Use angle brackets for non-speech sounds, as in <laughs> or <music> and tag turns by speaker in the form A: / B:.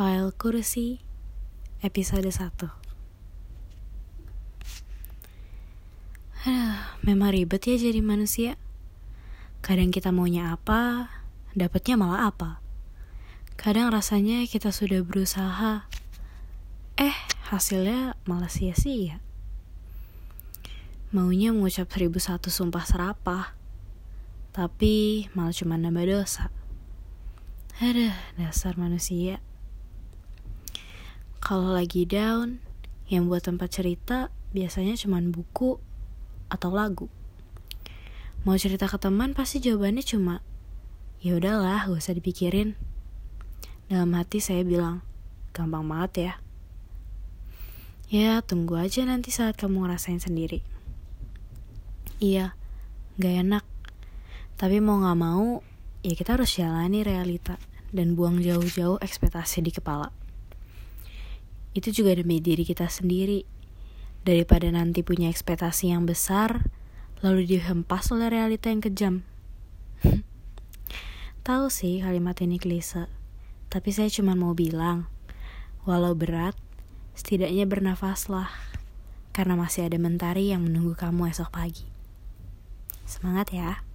A: File Kursi Episode 1 Aduh, memang ribet ya jadi manusia. Kadang kita maunya apa, dapatnya malah apa. Kadang rasanya kita sudah berusaha Eh, hasilnya malah sia-sia. Maunya mengucap seribu satu sumpah serapah Tapi malah cuma nambah dosa. Aduh, dasar manusia. Kalau lagi down, yang buat tempat cerita biasanya cuma buku atau lagu. Mau cerita ke teman pasti jawabannya cuma, ya udahlah, gak usah dipikirin. Dalam hati saya bilang, gampang banget ya. Ya, tunggu aja nanti saat kamu ngerasain sendiri. Iya, gak enak. Tapi mau gak mau, ya kita harus jalani realita dan buang jauh-jauh ekspektasi di kepala. Itu juga demi diri kita sendiri. Daripada nanti punya ekspektasi yang besar, lalu dihempas oleh realita yang kejam. <laughs> Tahu sih kalimat ini klise, tapi saya cuma mau bilang, walau berat, setidaknya bernafaslah, karena masih ada mentari yang menunggu kamu esok pagi. Semangat ya!